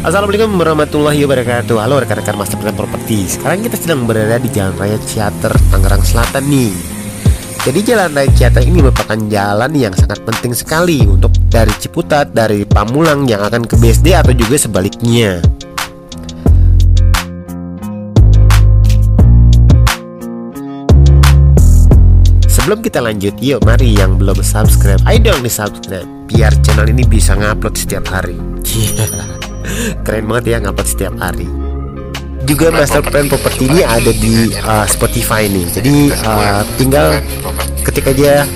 Assalamualaikum warahmatullahi wabarakatuh. Halo rekan-rekan Master Plan Property. Sekarang kita sedang berada di Jalan Raya Ciater, Tangerang Selatan nih. Jadi Jalan Raya Ciater ini merupakan jalan yang sangat penting sekali Untuk dari Ciputat, dari Pamulang yang akan ke BSD atau juga sebaliknya Sebelum kita lanjut, yuk mari yang belum subscribe. Ayo dong di subscribe Biar channel ini bisa ngupload setiap hari. Keren banget ya ngupload setiap hari. Juga master plan properti ini ada di uh, Spotify nih. Jadi uh, tinggal ketik aja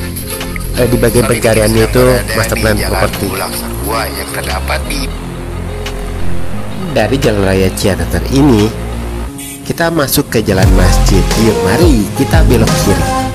uh, di bagian pencariannya itu master plan properti dari jalan raya Ciater ini kita masuk ke jalan masjid. Yuk mari kita belok kiri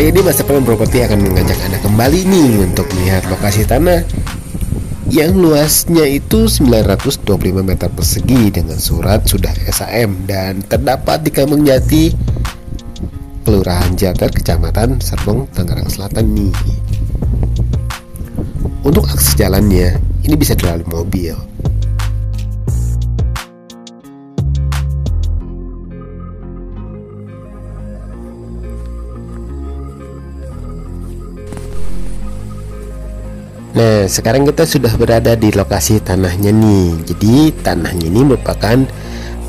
Kali ini Master Plan Property akan mengajak Anda kembali nih untuk melihat lokasi tanah yang luasnya itu 925 meter persegi dengan surat sudah SAM dan terdapat di Kampung Jati, Kelurahan Jater, Kecamatan Serpong, Tangerang Selatan nih. Untuk akses jalannya, ini bisa dilalui mobil. Nah, sekarang kita sudah berada di lokasi tanahnya nih. Jadi, tanahnya ini merupakan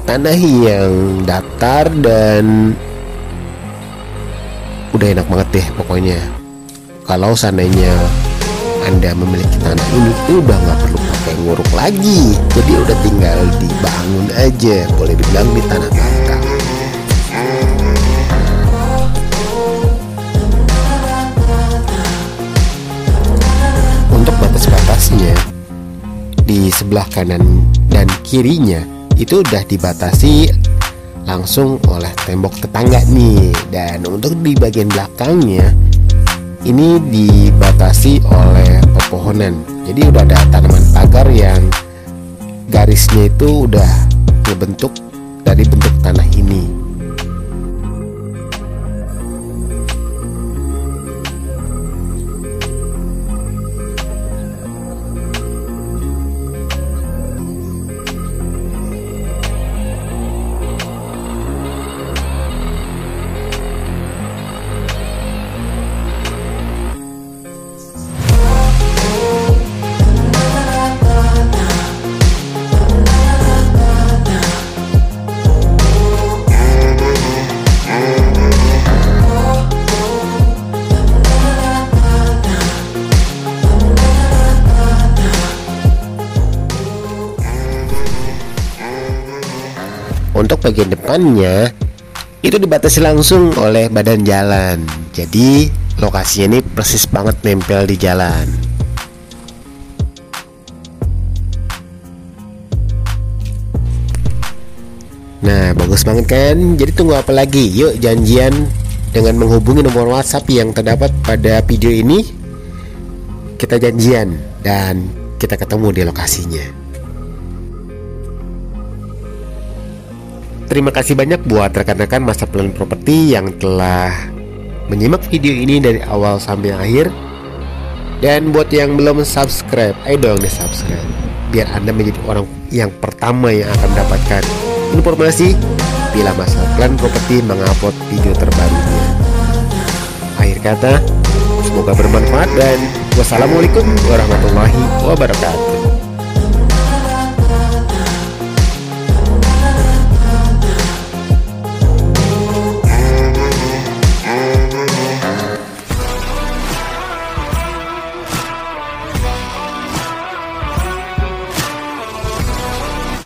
tanah yang datar dan udah enak banget deh pokoknya. Kalau seandainya Anda memiliki tanah ini, udah nggak perlu pakai nguruk lagi. Jadi udah tinggal dibangun aja, boleh dibilang di tanah di sebelah kanan dan kirinya itu udah dibatasi langsung oleh tembok tetangga nih. Dan untuk di bagian belakangnya ini dibatasi oleh pepohonan. Jadi udah ada tanaman pagar yang garisnya itu udah ngebentuk dari bentuk tanah ini Untuk bagian depannya itu dibatasi langsung oleh badan jalan. Jadi lokasinya ini persis banget nempel di jalan. Nah, bagus banget kan? Jadi tunggu apa lagi? Yuk janjian dengan menghubungi nomor WhatsApp yang terdapat pada video ini. Kita janjian dan kita ketemu di lokasinya. Terima kasih banyak buat rekan-rekan masa plan properti yang telah menyimak video ini dari awal sampai akhir. Dan buat yang belum subscribe, ayo dong di subscribe biar Anda menjadi orang yang pertama yang akan mendapatkan informasi bila masa plan properti mengupload video terbarunya. Akhir kata, semoga bermanfaat dan wassalamualaikum warahmatullahi wabarakatuh.